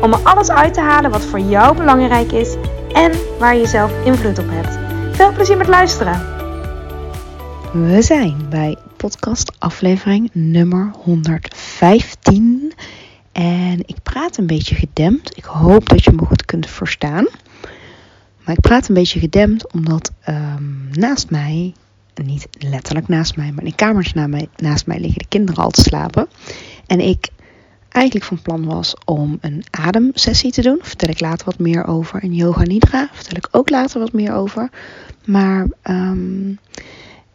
om er alles uit te halen wat voor jou belangrijk is en waar je zelf invloed op hebt. Veel plezier met luisteren. We zijn bij podcast aflevering nummer 115 en ik praat een beetje gedempt. Ik hoop dat je me goed kunt verstaan. Maar ik praat een beetje gedempt omdat um, naast mij, niet letterlijk naast mij, maar in kamers naast mij, naast mij liggen de kinderen al te slapen. En ik eigenlijk van plan was om een ademsessie te doen. Vertel ik later wat meer over. En yoga nidra vertel ik ook later wat meer over. Maar um,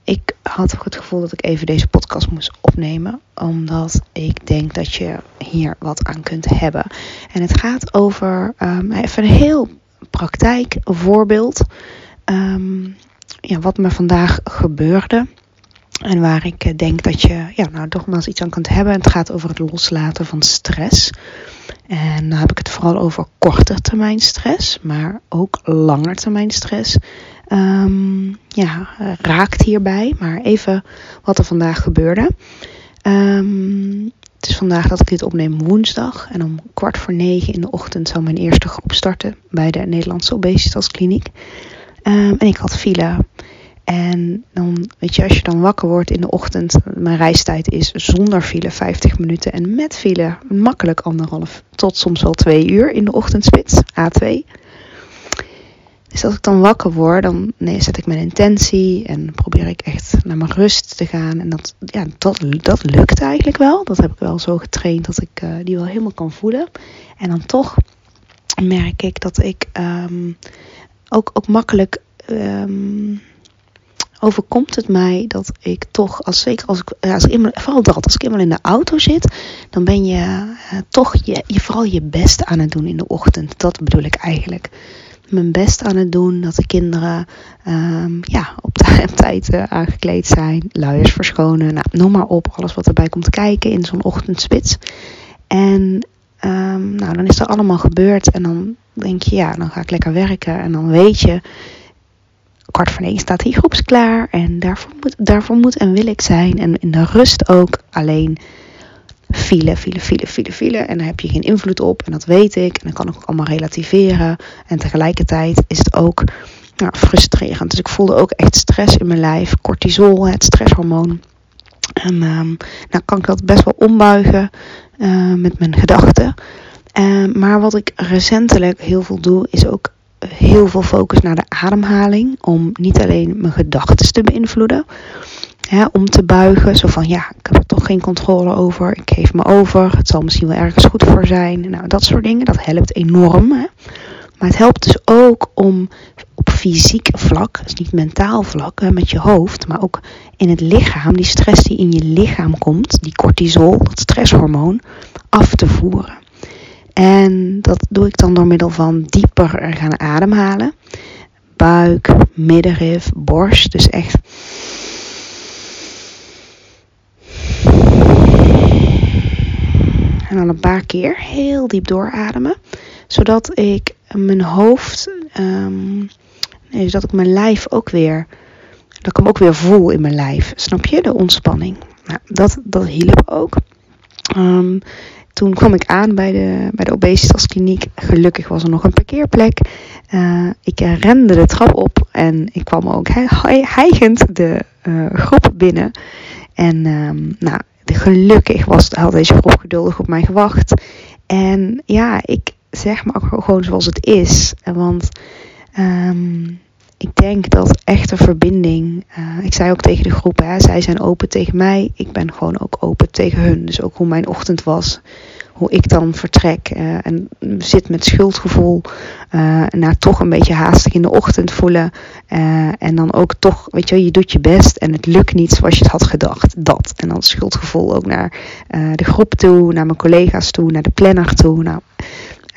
ik had ook het gevoel dat ik even deze podcast moest opnemen. Omdat ik denk dat je hier wat aan kunt hebben. En het gaat over um, even een heel praktijk voorbeeld. Um, ja, wat me vandaag gebeurde. En waar ik eh, denk dat je ja, nou, nogmaals iets aan kunt hebben. Het gaat over het loslaten van stress. En dan heb ik het vooral over korte termijn stress, maar ook langer termijn stress. Um, ja, raakt hierbij. Maar even wat er vandaag gebeurde. Um, het is vandaag dat ik dit opneem woensdag. En om kwart voor negen in de ochtend zou mijn eerste groep starten bij de Nederlandse Obesitaskliniek. Um, en ik had file. En dan, weet je, als je dan wakker wordt in de ochtend, mijn reistijd is zonder file 50 minuten en met file makkelijk anderhalf tot soms wel twee uur in de ochtendspits, A2. Dus als ik dan wakker word, dan nee, zet ik mijn intentie en probeer ik echt naar mijn rust te gaan. En dat, ja, dat, dat lukt eigenlijk wel. Dat heb ik wel zo getraind dat ik uh, die wel helemaal kan voelen. En dan toch merk ik dat ik um, ook, ook makkelijk. Um, overkomt het mij dat ik toch, als, zeker als ik, als ik vooral dat, als ik eenmaal in de auto zit, dan ben je uh, toch je, je, vooral je best aan het doen in de ochtend. Dat bedoel ik eigenlijk. Mijn best aan het doen dat de kinderen um, ja, op, tijd uh, aangekleed zijn, luiers verschonen, nou, noem maar op, alles wat erbij komt kijken in zo'n ochtendspits. En um, nou, dan is er allemaal gebeurd en dan denk je, ja, dan ga ik lekker werken en dan weet je kwart voor negen staat die groeps klaar. En daarvoor moet, daarvoor moet en wil ik zijn. En in de rust ook alleen file, file, file, file, file. En daar heb je geen invloed op. En dat weet ik. En dan kan ik ook allemaal relativeren. En tegelijkertijd is het ook nou, frustrerend. Dus ik voelde ook echt stress in mijn lijf. Cortisol, het stresshormoon. En um, nou kan ik dat best wel ombuigen uh, met mijn gedachten. Uh, maar wat ik recentelijk heel veel doe, is ook heel veel focus naar de ademhaling. Om niet alleen mijn gedachten te beïnvloeden. Hè, om te buigen. Zo van ja, ik heb er toch geen controle over. Ik geef me over. Het zal misschien wel ergens goed voor zijn. Nou, dat soort dingen. Dat helpt enorm. Hè. Maar het helpt dus ook om op fysiek vlak, dus niet mentaal vlak, hè, met je hoofd, maar ook in het lichaam, die stress die in je lichaam komt, die cortisol, dat stresshormoon, af te voeren. En dat doe ik dan door middel van dieper gaan ademhalen. Buik, middenrif, borst. Dus echt. En dan een paar keer heel diep doorademen. Zodat ik mijn hoofd. Um, nee, zodat ik mijn lijf ook weer. Dat ik hem ook weer voel in mijn lijf. Snap je? De ontspanning. Nou, dat, dat hielp ook. Um, toen kwam ik aan bij de, bij de obesitaskliniek. Gelukkig was er nog een parkeerplek. Uh, ik rende de trap op en ik kwam ook hijgend de uh, groep binnen. En um, nou, gelukkig was, had deze groep geduldig op mij gewacht. En ja, ik zeg maar gewoon zoals het is. Want um, ik denk dat echte verbinding. Uh, ik zei ook tegen de groep, hè, zij zijn open tegen mij. Ik ben gewoon ook open tegen hun. Dus ook hoe mijn ochtend was. Hoe ik dan vertrek. Uh, en zit met schuldgevoel. Uh, toch een beetje haastig in de ochtend voelen. en dan ook toch, weet je, je doet je best. En het lukt niet zoals je het had gedacht. Dat. En dan schuldgevoel ook naar de groep toe. Naar mijn collega's toe. Naar de planner toe. Nou,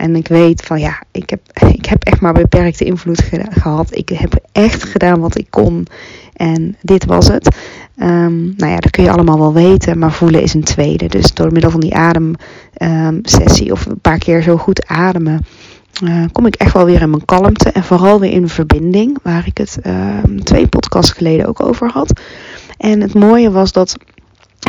En ik weet van ja, ik heb, ik heb echt maar beperkte invloed gehad. Ik heb echt gedaan wat ik kon. En dit was het. Um, nou ja, dat kun je allemaal wel weten, maar voelen is een tweede. Dus door middel van die ademsessie um, of een paar keer zo goed ademen, uh, kom ik echt wel weer in mijn kalmte en vooral weer in verbinding, waar ik het um, twee podcasts geleden ook over had. En het mooie was dat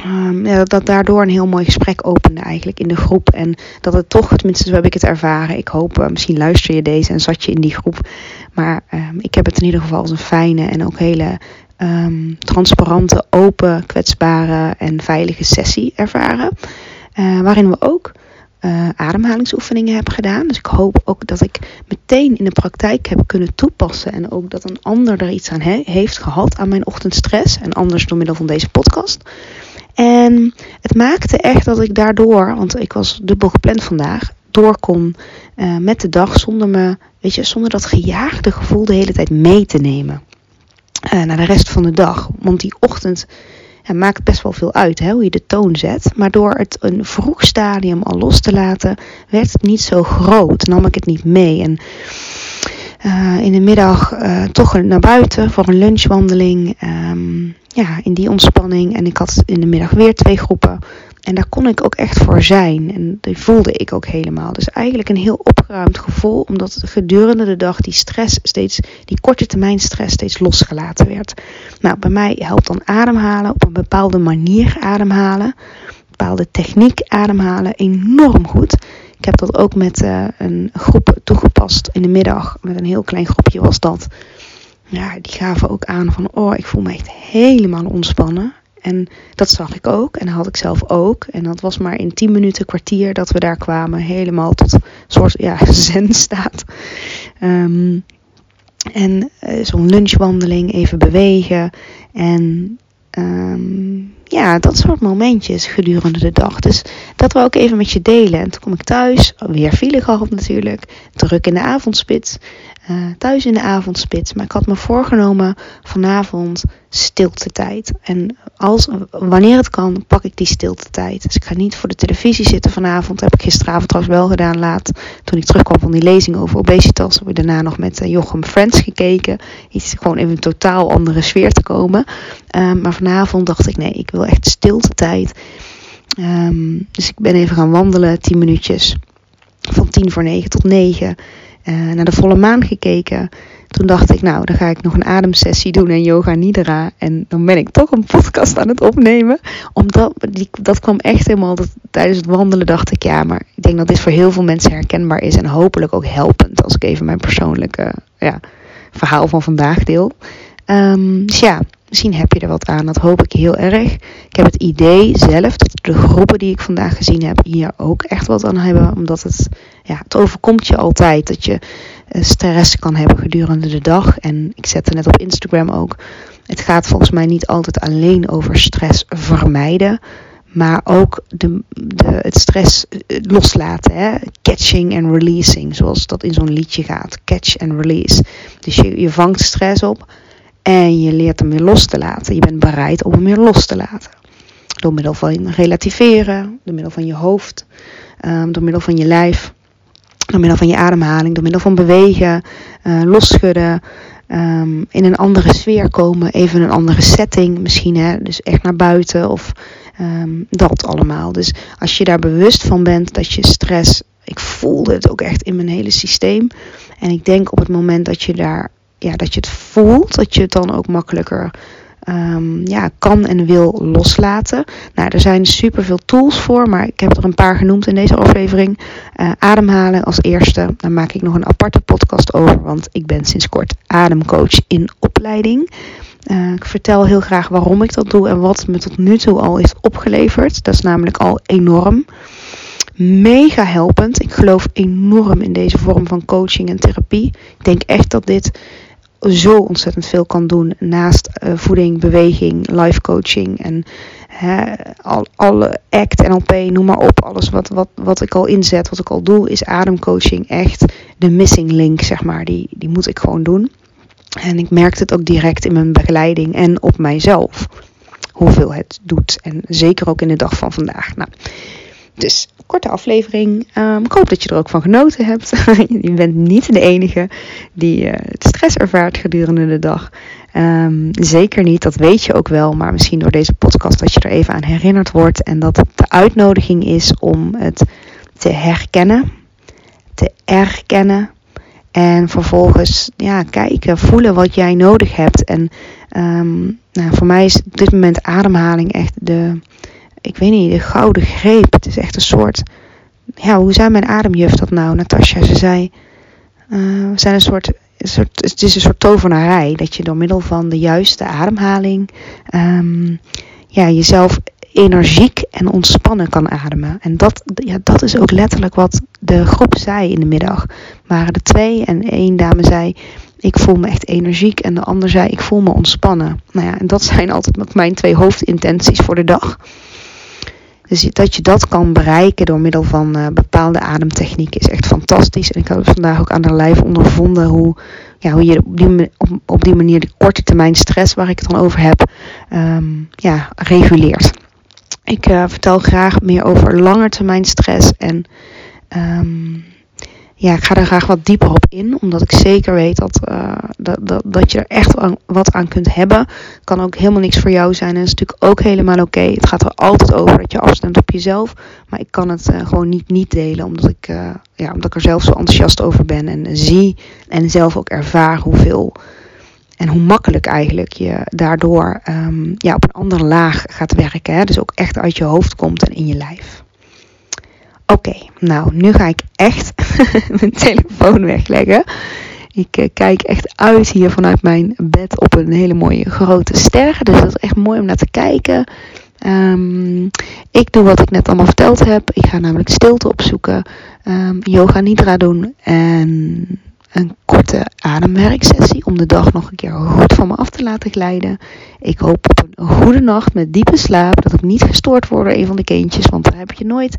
Um, ja, dat daardoor een heel mooi gesprek opende eigenlijk in de groep. En dat het toch, tenminste zo heb ik het ervaren. Ik hoop, uh, misschien luister je deze en zat je in die groep. Maar um, ik heb het in ieder geval als een fijne en ook hele um, transparante, open, kwetsbare en veilige sessie ervaren. Uh, waarin we ook uh, ademhalingsoefeningen hebben gedaan. Dus ik hoop ook dat ik meteen in de praktijk heb kunnen toepassen. En ook dat een ander er iets aan he heeft gehad aan mijn ochtendstress. En anders door middel van deze podcast. En het maakte echt dat ik daardoor, want ik was dubbel gepland vandaag, door kon uh, met de dag zonder me, weet je, zonder dat gejaagde gevoel de hele tijd mee te nemen. Uh, naar de rest van de dag. Want die ochtend maakt best wel veel uit hè, hoe je de toon zet. Maar door het een vroeg stadium al los te laten, werd het niet zo groot. Nam ik het niet mee. En uh, in de middag uh, toch naar buiten voor een lunchwandeling. Um, ja, in die ontspanning. En ik had in de middag weer twee groepen. En daar kon ik ook echt voor zijn. En die voelde ik ook helemaal. Dus eigenlijk een heel opgeruimd gevoel. Omdat gedurende de dag die stress steeds, die korte termijn stress steeds losgelaten werd. Nou, bij mij helpt dan ademhalen. Op een bepaalde manier ademhalen. Bepaalde techniek ademhalen. Enorm goed. Ik heb dat ook met uh, een groep toegepast in de middag. Met een heel klein groepje was dat. Ja, die gaven ook aan van, oh, ik voel me echt helemaal ontspannen. En dat zag ik ook en dat had ik zelf ook. En dat was maar in 10 minuten, kwartier dat we daar kwamen. Helemaal tot soort ja, zen staat. Um, en uh, zo'n lunchwandeling, even bewegen. En um, ja, dat soort momentjes gedurende de dag. Dus dat wil ik even met je delen. En toen kom ik thuis, weer file gehad natuurlijk. Druk in de avondspits. Uh, thuis in de avondspits. Maar ik had me voorgenomen vanavond stilte tijd. En als, wanneer het kan, pak ik die stilte tijd. Dus ik ga niet voor de televisie zitten vanavond. Dat heb ik gisteravond trouwens wel gedaan laat. Toen ik terugkwam van die lezing over obesitas. Heb ik daarna nog met uh, Jochem Friends gekeken. Iets gewoon in een totaal andere sfeer te komen. Um, maar vanavond dacht ik nee, ik wil echt stilte tijd. Um, dus ik ben even gaan wandelen, 10 minuutjes. Van 10 voor 9 tot 9. Uh, naar de volle maan gekeken. Toen dacht ik, nou, dan ga ik nog een ademsessie doen en yoga nidra. En dan ben ik toch een podcast aan het opnemen. Omdat, die, dat kwam echt helemaal, dat, tijdens het wandelen dacht ik, ja, maar ik denk dat dit voor heel veel mensen herkenbaar is. En hopelijk ook helpend, als ik even mijn persoonlijke ja, verhaal van vandaag deel. Um, dus ja, misschien heb je er wat aan. Dat hoop ik heel erg. Ik heb het idee zelf dat de groepen die ik vandaag gezien heb hier ook echt wat aan hebben. Omdat het, ja, het overkomt je altijd dat je uh, stress kan hebben gedurende de dag. En ik zette net op Instagram ook. Het gaat volgens mij niet altijd alleen over stress vermijden. Maar ook de, de, het stress loslaten. Hè? Catching and releasing. Zoals dat in zo'n liedje gaat. Catch and release. Dus je, je vangt stress op. En je leert hem weer los te laten. Je bent bereid om hem weer los te laten. Door middel van relativeren, door middel van je hoofd, um, door middel van je lijf, door middel van je ademhaling, door middel van bewegen, uh, losschudden, um, in een andere sfeer komen, even een andere setting misschien, hè? dus echt naar buiten of um, dat allemaal. Dus als je daar bewust van bent dat je stress, ik voelde het ook echt in mijn hele systeem. En ik denk op het moment dat je daar ja, dat je het voelt, dat je het dan ook makkelijker um, ja, kan en wil loslaten. Nou, er zijn superveel tools voor, maar ik heb er een paar genoemd in deze aflevering. Uh, ademhalen als eerste. Daar maak ik nog een aparte podcast over, want ik ben sinds kort ademcoach in opleiding. Uh, ik vertel heel graag waarom ik dat doe en wat me tot nu toe al is opgeleverd. Dat is namelijk al enorm. Mega helpend. Ik geloof enorm in deze vorm van coaching en therapie. Ik denk echt dat dit zo ontzettend veel kan doen naast uh, voeding, beweging, life coaching en hè, al, alle ACT, NLP, noem maar op. Alles wat, wat, wat ik al inzet, wat ik al doe, is ademcoaching echt de missing link, zeg maar. Die, die moet ik gewoon doen. En ik merkte het ook direct in mijn begeleiding en op mijzelf. Hoeveel het doet. En zeker ook in de dag van vandaag. Nou, Dus, korte aflevering. Ehm, ik hoop dat je er ook van genoten hebt. je bent niet de enige die uh, stress ervaart gedurende de dag. Um, zeker niet, dat weet je ook wel. Maar misschien door deze podcast dat je er even aan herinnerd wordt. En dat het de uitnodiging is om het te herkennen, te erkennen. En vervolgens ja, kijken, voelen wat jij nodig hebt. En um, nou, voor mij is op dit moment ademhaling echt de, ik weet niet, de gouden greep. Het is echt een soort, ja, hoe zei mijn ademjuf dat nou, Natasja? Ze zei, uh, we zijn een soort, een soort, het is een soort tovenarij. Dat je door middel van de juiste ademhaling um, ja, jezelf energiek en ontspannen kan ademen. En dat, ja, dat is ook letterlijk wat de groep zei in de middag. Waren er twee en één dame zei: Ik voel me echt energiek. En de ander zei: Ik voel me ontspannen. Nou ja, en dat zijn altijd mijn twee hoofdintenties voor de dag. Dus dat je dat kan bereiken door middel van uh, bepaalde ademtechnieken is echt fantastisch. En ik heb vandaag ook aan de lijf ondervonden hoe, ja, hoe je op die, op, die manier de korte termijn stress waar ik het dan over heb, um, ja, reguleert. Ik uh, vertel graag meer over langetermijn stress en um, ja, ik ga er graag wat dieper op in, omdat ik zeker weet dat, uh, dat, dat, dat je er echt wat aan kunt hebben. Kan ook helemaal niks voor jou zijn en is natuurlijk ook helemaal oké. Het gaat er altijd over dat je afstemt op jezelf, maar ik kan het uh, gewoon niet niet delen, omdat ik, uh, ja, omdat ik er zelf zo enthousiast over ben en zie en zelf ook ervaar hoeveel en hoe makkelijk eigenlijk je daardoor um, ja, op een andere laag gaat werken. Hè? Dus ook echt uit je hoofd komt en in je lijf. Oké, nou nu ga ik echt mijn telefoon wegleggen. Ik uh, kijk echt uit hier vanuit mijn bed op een hele mooie grote ster. Dus dat is echt mooi om naar te kijken. Um, ik doe wat ik net allemaal verteld heb. Ik ga namelijk stilte opzoeken, um, yoga nidra doen en een korte ademwerksessie om de dag nog een keer goed van me af te laten glijden. Ik hoop op een goede nacht met diepe slaap. Dat ik niet gestoord word door een van de kindjes, want daar heb je nooit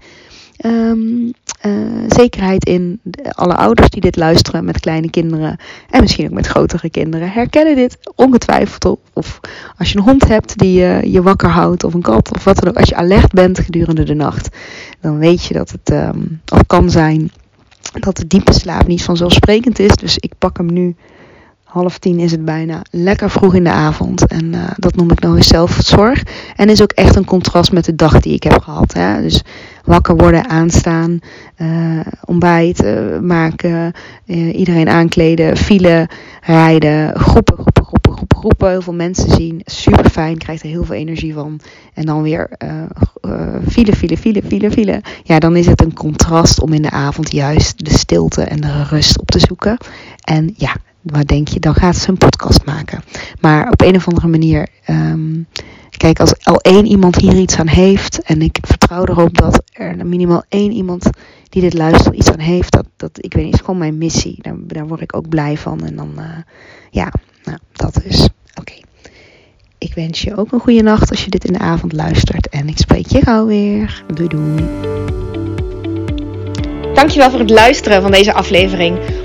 um, uh, zekerheid in. Alle ouders die dit luisteren met kleine kinderen en misschien ook met grotere kinderen herkennen dit ongetwijfeld. Of als je een hond hebt die je wakker houdt of een kat of wat dan ook. Als je alert bent gedurende de nacht, dan weet je dat het um, of kan zijn dat de diepe slaap niet vanzelfsprekend is. Dus ik pak hem nu. Half tien is het bijna lekker vroeg in de avond. En uh, dat noem ik nou eens zelfzorg. En is ook echt een contrast met de dag die ik heb gehad. Hè? Dus wakker worden, aanstaan, uh, ontbijt uh, maken, iedereen aankleden, file, rijden, groepen, groepen, groepen, groepen, groepen. Heel veel mensen zien. Super fijn, krijgt er heel veel energie van. En dan weer file, file, file, file, file. Ja, dan is het een contrast om in de avond juist de stilte en de rust op te zoeken. En ja, wat denk je? Dan gaat ze een podcast maken. Maar op een of andere manier. Um, kijk, als al één iemand hier iets aan heeft. En ik vertrouw erop dat er minimaal één iemand die dit luistert iets aan heeft. Dat, dat ik weet niet, is gewoon mijn missie. Daar, word ik ook blij van. En dan, uh, ja, nou, dat is. Oké. Ik wens je ook een goede nacht als je dit in de avond luistert. En ik spreek je gauw weer. Doei doei. Dankjewel voor het luisteren van deze aflevering.